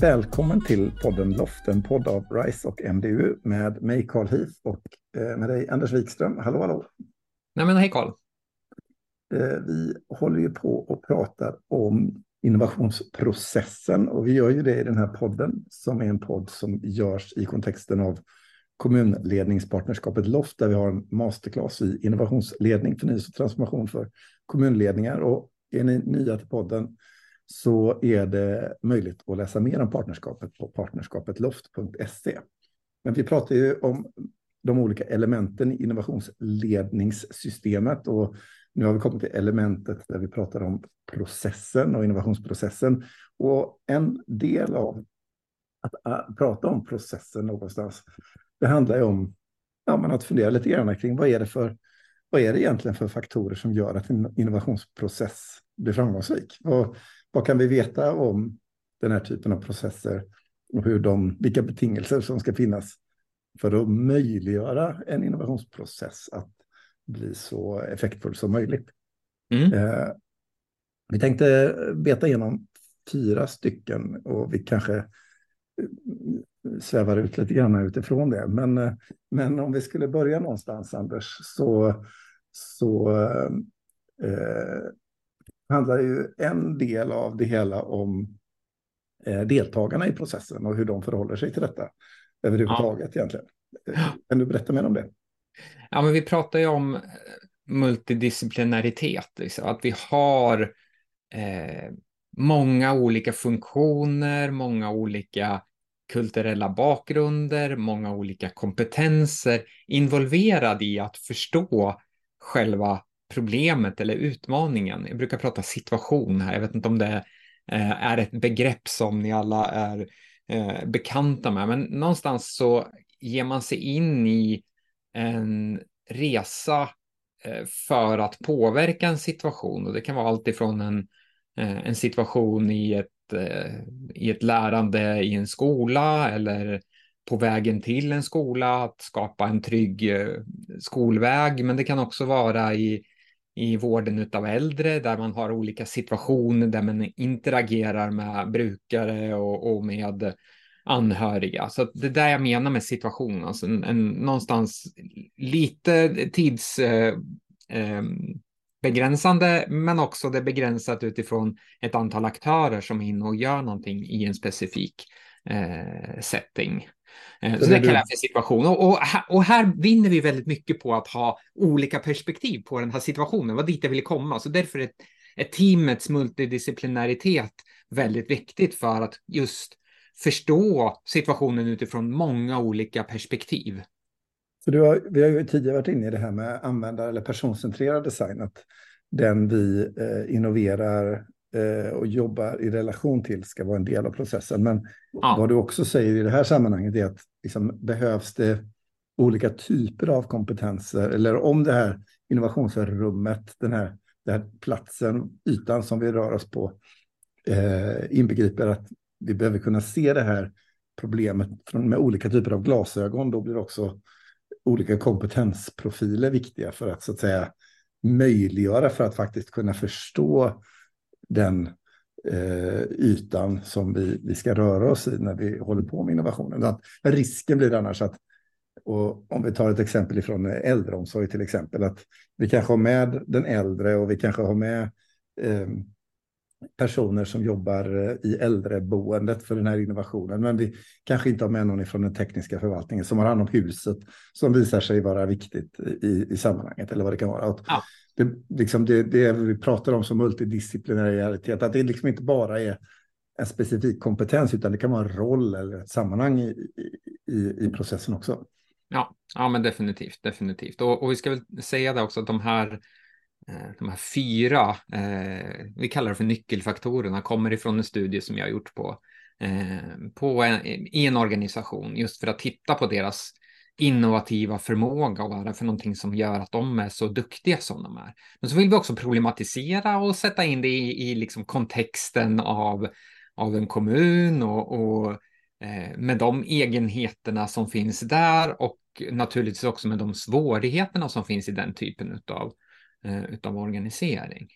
Välkommen till podden Loft, en podd av RISE och MDU med mig Carl Heath och eh, med dig Anders Wikström. Hallå, hallå! Nej men hej Carl! Eh, vi håller ju på och pratar om innovationsprocessen och vi gör ju det i den här podden som är en podd som görs i kontexten av kommunledningspartnerskapet LOFT där vi har en masterclass i innovationsledning, förnyelse och transformation för kommunledningar. Och är ni nya till podden så är det möjligt att läsa mer om partnerskapet på partnerskapetloft.se. Men vi pratar ju om de olika elementen i innovationsledningssystemet och nu har vi kommit till elementet där vi pratar om processen och innovationsprocessen. Och en del av att äh, prata om processen någonstans, det handlar ju om ja, men att fundera lite grann kring vad är det för vad är det egentligen för faktorer som gör att en innovationsprocess blir framgångsrik? Och vad kan vi veta om den här typen av processer och hur de, vilka betingelser som ska finnas för att möjliggöra en innovationsprocess att bli så effektfull som möjligt. Mm. Eh, vi tänkte beta igenom fyra stycken och vi kanske eh, svävar ut lite grann utifrån det. Men, eh, men om vi skulle börja någonstans, Anders, så, så eh, handlar ju en del av det hela om eh, deltagarna i processen och hur de förhåller sig till detta överhuvudtaget ja. egentligen. Kan du berätta mer om det? Ja, men vi pratar ju om eh, multidisciplinaritet, liksom. att vi har eh, många olika funktioner, många olika kulturella bakgrunder, många olika kompetenser involverade i att förstå själva problemet eller utmaningen. Jag brukar prata situation här, jag vet inte om det eh, är ett begrepp som ni alla är eh, bekanta med, men någonstans så ger man sig in i en resa eh, för att påverka en situation. Och det kan vara allt ifrån en, en situation i ett, i ett lärande i en skola eller på vägen till en skola, att skapa en trygg skolväg, men det kan också vara i i vården av äldre där man har olika situationer där man interagerar med brukare och, och med anhöriga. Så det är där jag menar med situation, alltså en, en, någonstans lite tidsbegränsande, eh, eh men också det begränsat utifrån ett antal aktörer som är inne och gör någonting i en specifik eh, setting. Eh, så, det kallar jag för situation. Och, och, och, här vinner vi väldigt mycket på att ha olika perspektiv på den här situationen. Vad dit jag vill komma. Så därför är, är teamets multidisciplinäritet väldigt viktigt för att just förstå situationen utifrån många olika perspektiv. Så du har, vi har ju tidigare varit inne i det här med användare eller personcentrerad design, att den vi eh, innoverar och jobbar i relation till ska vara en del av processen. Men ja. vad du också säger i det här sammanhanget är att liksom, behövs det olika typer av kompetenser eller om det här innovationsrummet, den här, den här platsen, ytan som vi rör oss på eh, inbegriper att vi behöver kunna se det här problemet med olika typer av glasögon. Då blir också olika kompetensprofiler viktiga för att så att säga möjliggöra för att faktiskt kunna förstå den eh, ytan som vi, vi ska röra oss i när vi håller på med innovationen. Att risken blir annars att, och om vi tar ett exempel från äldreomsorg till exempel, att vi kanske har med den äldre och vi kanske har med eh, personer som jobbar eh, i äldreboendet för den här innovationen. Men vi kanske inte har med någon från den tekniska förvaltningen som har hand om huset som visar sig vara viktigt i, i sammanhanget eller vad det kan vara. Ja det, liksom det, det vi pratar om som multidisciplinäritet, att det liksom inte bara är en specifik kompetens, utan det kan vara en roll eller ett sammanhang i, i, i processen också. Ja, ja men definitivt, definitivt. Och, och vi ska väl säga det också att de här, Eh, de här fyra, eh, vi kallar det för nyckelfaktorerna, kommer ifrån en studie som jag har gjort på, eh, på en, i en organisation, just för att titta på deras innovativa förmåga och vad det är för någonting som gör att de är så duktiga som de är. Men så vill vi också problematisera och sätta in det i, i liksom kontexten av, av en kommun och, och eh, med de egenheterna som finns där och naturligtvis också med de svårigheterna som finns i den typen av, eh, utav organisering.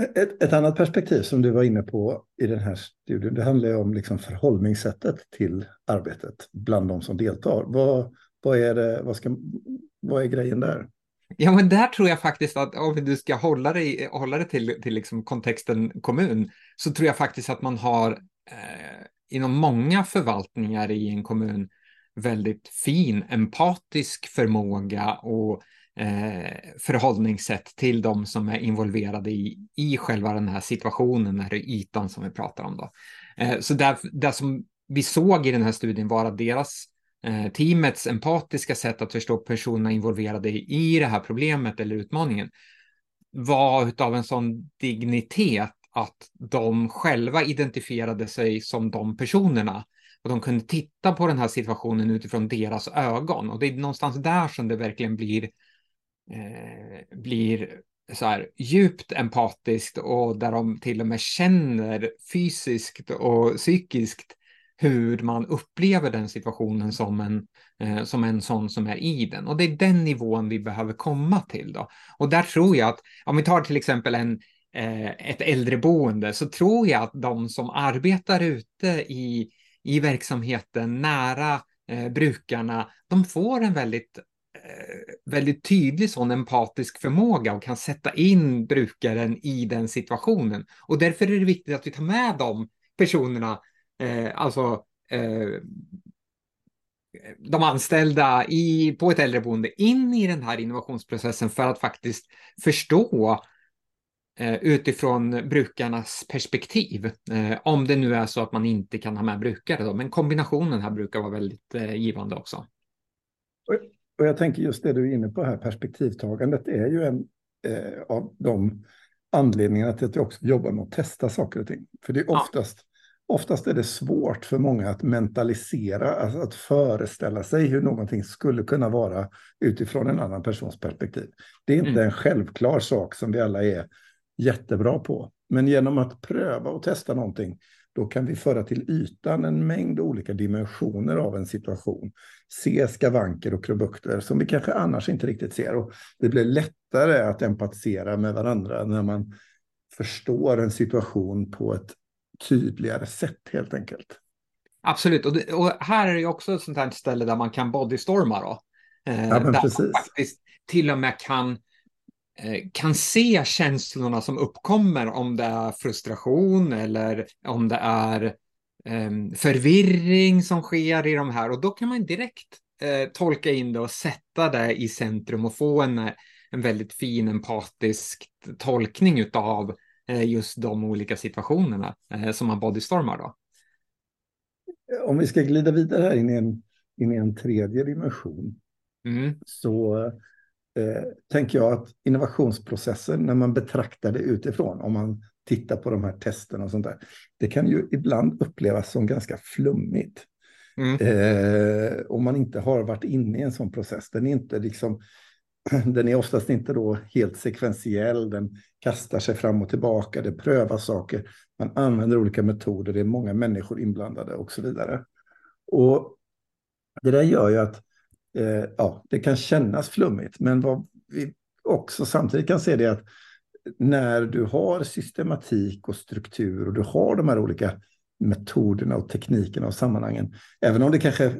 Ett, ett, annat perspektiv som du var inne på i den här studien, det handlar om liksom förhållningssättet till arbetet bland de som deltar. Vad, vad, är, det, vad, ska, vad är grejen där? Ja, men där tror jag faktiskt att om du ska hålla dig, hålla dig till, till liksom kontexten kommun, så tror jag faktiskt att man har eh, inom många förvaltningar i en kommun väldigt fin empatisk förmåga och Eh, förhållningssätt till de som är involverade i, i själva den här situationen, här ytan som vi pratar om. Då. Eh, så där, det som vi såg i den här studien var att deras eh, teamets empatiska sätt att förstå personerna involverade i, i det här problemet eller utmaningen var av en sån dignitet att de själva identifierade sig som de personerna och de kunde titta på den här situationen utifrån deras ögon. Och det är någonstans där som det verkligen blir, eh, blir så här djupt empatiskt och där de till och med känner fysiskt och psykiskt hur man upplever den situationen som en, eh, som en sån som är i den. Och det är den nivån vi behöver komma till. Då. Och där tror jag att, om vi tar till exempel en, eh, ett äldreboende, så tror jag att de som arbetar ute i i verksamheten nära eh, brukarna, de får en väldigt Eh, väldigt tydlig sån empatisk förmåga och kan sätta in brukaren i den situationen. Och därför är det viktigt att vi tar med de personerna, eh, alltså eh, de anställda i, på ett äldreboende in i den här innovationsprocessen för att faktiskt förstå Eh, utifrån brukarnas perspektiv. Eh, om det nu är så att man inte kan ha med brukare. Då. Men kombinationen här brukar vara väldigt eh, givande också. Och jag tänker just det du är inne på här, perspektivtagandet är ju en eh, av de anledningarna till att jag också jobbar med att testa saker och ting. För det är oftast, ja. oftast är det svårt för många att mentalisera, alltså att föreställa sig hur någonting skulle kunna vara utifrån en annan persons perspektiv. Det är inte mm. en självklar sak som vi alla är jättebra på. Men genom att pröva och testa någonting, då kan vi föra till ytan en mängd olika dimensioner av en situation. Se skavanker och krumbukter som vi kanske annars inte riktigt ser. Och det blir lättare att empatisera med varandra när man förstår en situation på ett tydligare sätt helt enkelt. Absolut, och, det, och här är det också ett sånt här ställe där man kan bodystorma då. Eh, ja, där precis. man faktiskt till och med kan kan se känslorna som uppkommer om det är frustration eller om det är ehm, förvirring som sker i de här och då kan man direkt eh, tolka in det och sätta det i centrum och få en, en väldigt fin empatisk tolkning av eh, just de olika situationerna som man bodystormar då. Om vi ska glida vidare här in i en, in i en tredje dimension mm. så eh, tänker jag att innovationsprocessen, när man betraktar det utifrån, om man tittar på de här testerna och sånt där, det kan ju ibland upplevas som ganska flummigt. Mm. Eh, om man inte har varit inne i en sån process. Den är inte liksom, den är oftast inte då helt sekventiell, den kastar sig fram och tillbaka, det prövas saker, man använder olika metoder, det är många människor inblandade och så vidare. Och det där gör ju att eh, ja, det kan kännas flummigt, men vad vi också samtidigt kan se det att när du har systematik och struktur och du har de här olika metoderna och teknikerna och sammanhangen, även om det kanske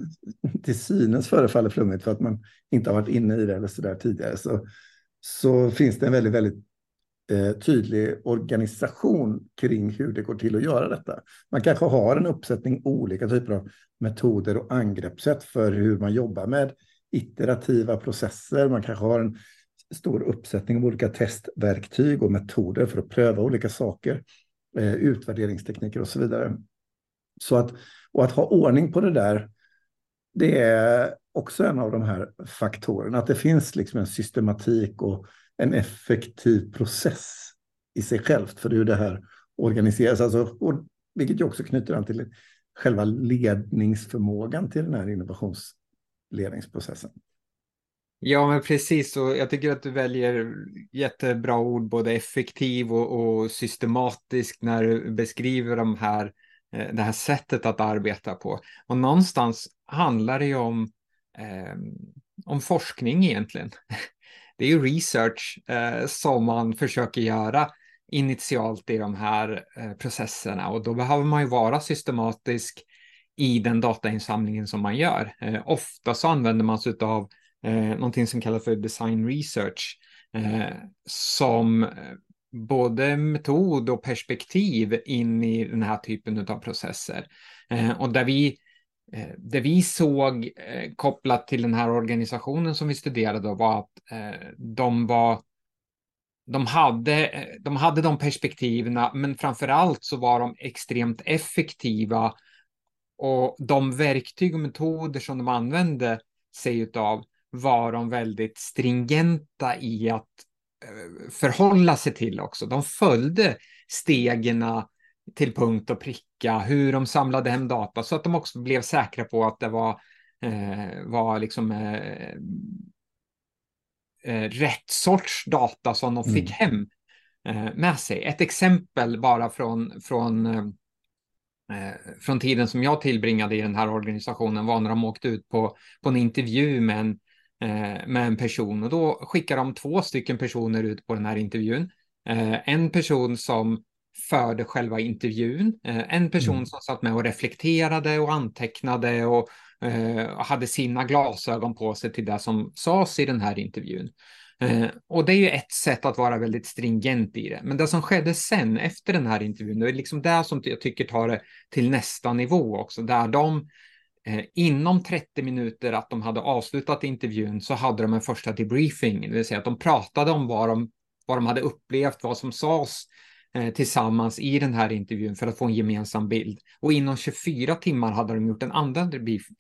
till synes förefaller flummigt för att man inte har varit inne i det eller så där tidigare, så, så finns det en väldigt, väldigt eh, tydlig organisation kring hur det går till att göra detta. Man kanske har en uppsättning olika typer av metoder och angreppssätt för hur man jobbar med iterativa processer. Man kanske har en stor uppsättning av olika testverktyg och metoder för att pröva olika saker, eh, utvärderingstekniker och så vidare. Så att, och att ha ordning på det där, det är också en av de här faktorerna, att det finns liksom en systematik och en effektiv process i sig självt för hur det här organiseras. Alltså, och, vilket ju också knyter an till själva ledningsförmågan till den här innovations ledningsprocessen. Ja, men precis. Och jag tycker att du väljer jättebra ord, både effektiv och, och systematisk när du beskriver de här, eh, det här sättet att arbeta på. Och någonstans handlar det ju om, eh, om forskning egentligen. Det är ju research eh, som man försöker göra initialt i de här eh, processerna och då behöver man ju vara systematisk i den datainsamlingen som man gör. Eh, ofta så använder man sig av eh, någonting som kallas för design research eh, som eh, både metod och perspektiv in i den här typen av processer. Eh, och där vi, eh, det vi såg eh, kopplat till den här organisationen som vi studerade var att eh, de var de hade, eh, de hade de perspektiven, men framför allt så var de extremt effektiva och de verktyg och metoder som de använde sig av var de väldigt stringenta i att Eh, förhålla sig till också. De följde stegen till punkt och pricka, hur de samlade hem data så att de också blev säkra på att det var, eh, var liksom eh, eh, rätt sorts data som de fick mm. hem eh, med sig. Ett exempel bara från, från, eh, från tiden som jag tillbringade i den här organisationen var när de åkte ut på, på en intervju med en Eh, med en person och då skickar de två stycken personer ut på den här intervjun. Eh, en person som förde själva intervjun, eh, en person mm. som satt med och reflekterade och antecknade och hade sina glasögon på sig till det som sades i den här intervjun. Eh, och det är ju ett sätt att vara väldigt stringent i det. Men det som skedde sen efter den här intervjun, det är liksom det som jag tycker tar det till nästa nivå också, där de Eh, inom 30 minuter att de hade avslutat intervjun så hade de en första debriefing, det vill säga att de pratade om vad de, vad de hade upplevt, vad som sades eh, tillsammans i den här intervjun för att få en gemensam bild. Och inom 24 timmar hade de gjort en andra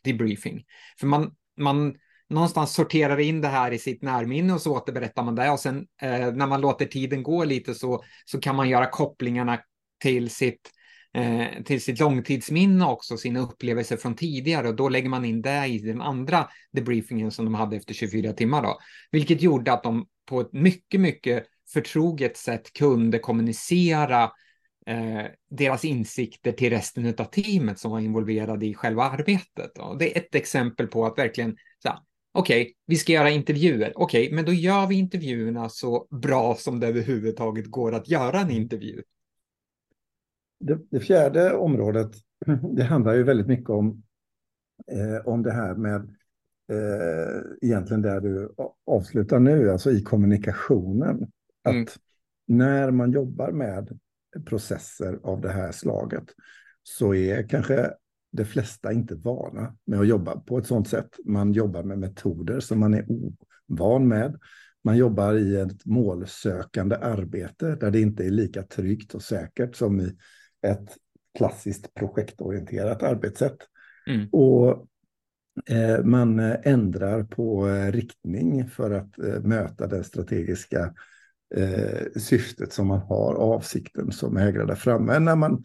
debriefing. För man, man någonstans sorterar in det här i sitt närminne och så återberättar man det. Och sen eh, när man låter tiden gå lite så, så kan man göra kopplingarna till sitt eh, till sitt långtidsminne också, sina upplevelser från tidigare. Och då lägger man in det i den andra debriefingen som de hade efter 24 timmar då, vilket gjorde att de på ett mycket, mycket förtroget sätt kunde kommunicera eh, deras insikter till resten av teamet som var involverade i själva arbetet. Och det är ett exempel på att verkligen okej, okay, vi ska göra intervjuer. Okej, okay, men då gör vi intervjuerna så bra som det överhuvudtaget går att göra en intervju. Det, det, fjärde området, det handlar ju väldigt mycket om, eh, om det här med eh, egentligen där du avslutar nu, alltså i kommunikationen. Att mm. när man jobbar med processer av det här slaget så är kanske de flesta inte vana med att jobba på ett sådant sätt. Man jobbar med metoder som man är ovan med. Man jobbar i ett målsökande arbete där det inte är lika tryggt och säkert som i ett klassiskt projektorienterat arbetssätt. Mm. Och eh, man ändrar på eh, riktning för att eh, möta det strategiska eh, syftet som man har, avsikten som ägare där framme, när man eh,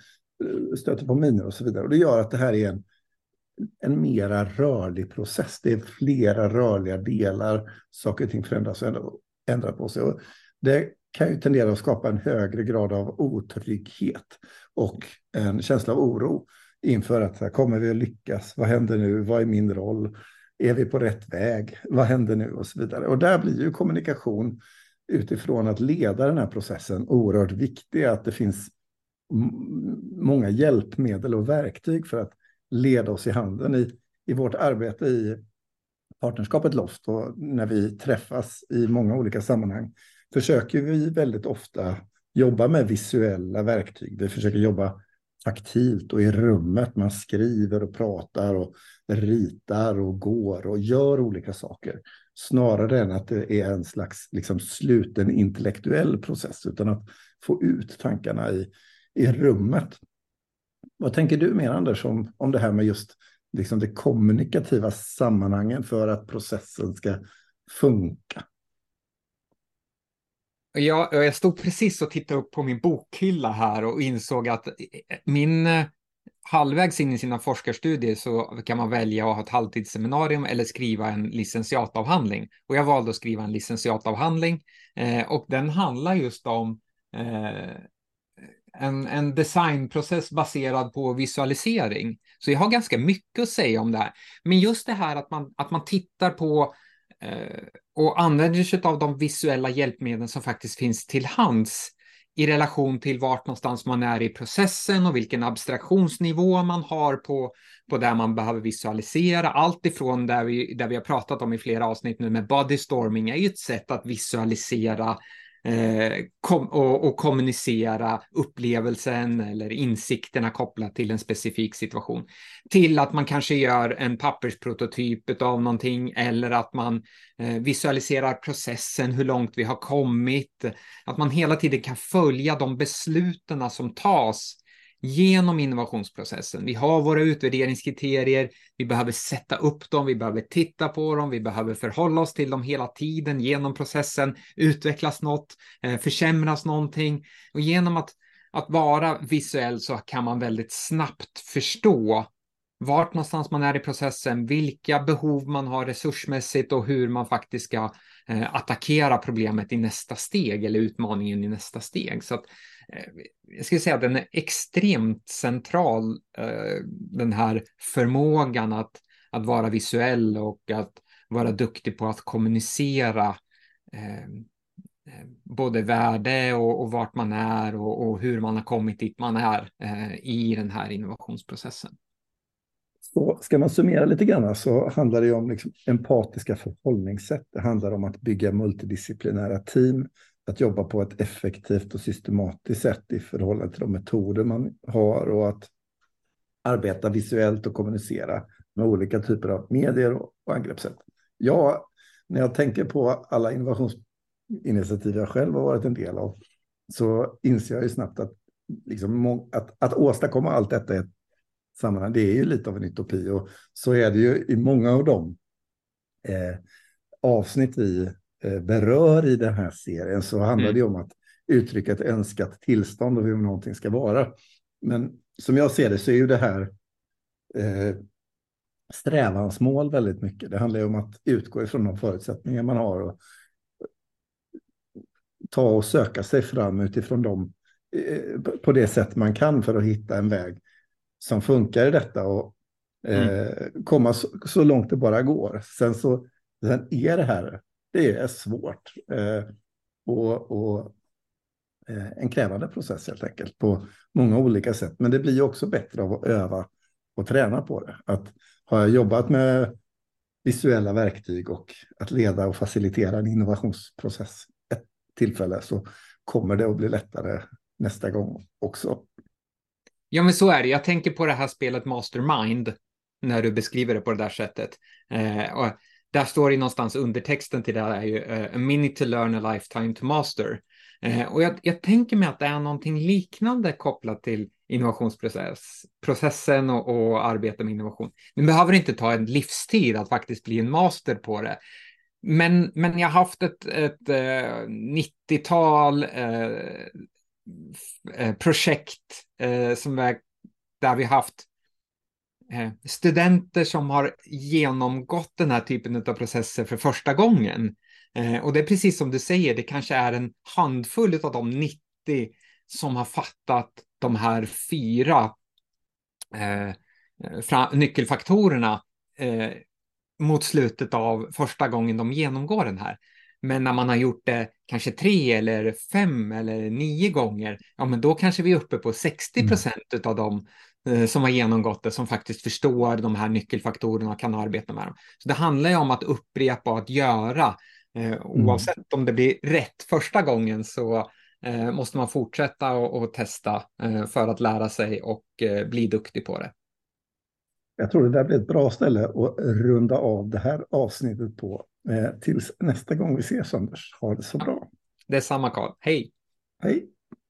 Eh, stöter på minor och så vidare. Och det gör att det här är en, en mera rörlig process. Det är flera rörliga delar, saker och ting förändras och ändrar, ändrar på sig. Och det kan ju tendera att skapa en högre grad av otrygghet och en känsla av oro inför att här, kommer vi att lyckas? Vad händer nu? Vad är min roll? Är vi på rätt väg? Vad händer nu? Och så vidare. Och där blir ju kommunikation utifrån att leda den här processen oerhört viktig. Att det finns många hjälpmedel och verktyg för att leda oss i handen i, i vårt arbete i partnerskapet Loft och när vi träffas i många olika sammanhang försöker vi väldigt ofta jobba med visuella verktyg. Vi försöker jobba taktilt och i rummet. Man skriver och pratar och ritar och går och gör olika saker. Snarare än att det är en slags liksom, sluten intellektuell process, utan att få ut tankarna i, i rummet. Vad tänker du mer, Anders, om, om det här med just liksom, det kommunikativa sammanhangen för att processen ska funka? Jag, jag stod precis och tittade upp på min bokhylla här och insåg att eh, min eh, halvvägs in i sina forskarstudier så kan man välja att ha ett halvtidsseminarium eller skriva en licentiatavhandling. Och jag valde att skriva en licentiatavhandling eh, och den handlar just om eh, en, en designprocess baserad på visualisering. Så jag har ganska mycket att säga om det här. Men just det här att man, att man tittar på Eh, och använder sig av de visuella hjälpmedel som faktiskt finns till hands i relation till vart någonstans man är i processen och vilken abstraktionsnivå man har på, på där man behöver visualisera. Allt ifrån där vi, där vi har pratat om i flera avsnitt nu med bodystorming är ju ett sätt att visualisera eh, kom, och, och, kommunicera upplevelsen eller insikterna kopplat till en specifik situation. Till att man kanske gör en pappersprototyp av någonting eller att man eh, visualiserar processen, hur långt vi har kommit. Att man hela tiden kan följa de besluten som tas genom innovationsprocessen. Vi har våra utvärderingskriterier, vi behöver sätta upp dem, vi behöver titta på dem, vi behöver förhålla oss till dem hela tiden genom processen, utvecklas något, eh, försämras någonting. Och genom att, att vara visuell så kan man väldigt snabbt förstå vart någonstans man är i processen, vilka behov man har resursmässigt och hur man faktiskt ska eh, attackera problemet i nästa steg eller utmaningen i nästa steg. Så att, Eh, jag skulle säga att den är extremt central, eh, den här förmågan att, att vara visuell och att vara duktig på att kommunicera eh, både värde och, och vart man är och, och, hur man har kommit dit man är eh, i den här innovationsprocessen. Så ska man summera lite grann så handlar det om liksom empatiska förhållningssätt. Det handlar om att bygga multidisciplinära team, att jobba på ett effektivt och systematiskt sätt i förhållande till de metoder man har och att arbeta visuellt och kommunicera med olika typer av medier och angreppssätt. Ja, när jag tänker på alla innovationsinitiativ jag själv har varit en del av så inser jag ju snabbt att, liksom, att, att åstadkomma allt detta i ett sammanhang, det är ju lite av en utopi och så är det ju i många av de eh, avsnitt vi berör i den här serien så handlar mm. det om att uttrycka ett önskat tillstånd och hur någonting ska vara. Men som jag ser det så är ju det här eh, strävansmål väldigt mycket. Det handlar ju om att utgå ifrån de förutsättningar man har och ta och söka sig fram utifrån dem eh, på det sätt man kan för att hitta en väg som funkar i detta och mm. eh, komma så, så, långt det bara går. Sen så sen är det här, det är svårt eh, och, och eh, en krävande process helt enkelt på många olika sätt. Men det blir också bättre av att öva och träna på det. Att har jag jobbat med visuella verktyg och att leda och facilitera en innovationsprocess ett tillfälle så kommer det att bli lättare nästa gång också. Ja, men så är det. Jag tänker på det här spelet Mastermind när du beskriver det på det där sättet. Eh, och där står det någonstans undertexten till det här är ju uh, a minute to learn, a lifetime to master. Eh, och jag, jag, tänker mig att det är någonting liknande kopplat till innovationsprocessen och, och arbete med innovation. Nu behöver inte ta en livstid att faktiskt bli en master på det. Men, men jag har haft ett, ett, eh, ett uh, 90-tal Eh, projekt eh, som är, där vi haft studenter som har genomgått den här typen av processer för första gången. Och det är precis som du säger, det kanske är en handfull av de 90 som har fattat de här fyra nyckelfaktorerna mot slutet av första gången de genomgår den här. Men när man har gjort det kanske tre eller fem eller nio gånger, ja men då kanske vi är uppe på 60 mm. procent mm. av dem eh, som har genomgått det, som faktiskt förstår de här nyckelfaktorerna och kan arbeta med dem. Så det handlar ju om att upprepa och att göra. Eh, mm. oavsett om det blir rätt första gången så eh, måste man fortsätta och, och testa eh, för att lära sig och eh, bli duktig på det. Jag tror det där blir ett bra ställe att runda av det här avsnittet på. Eh, tills nästa gång vi ses Anders. Ha det så bra. Det är samma Karl. Hej! Hej!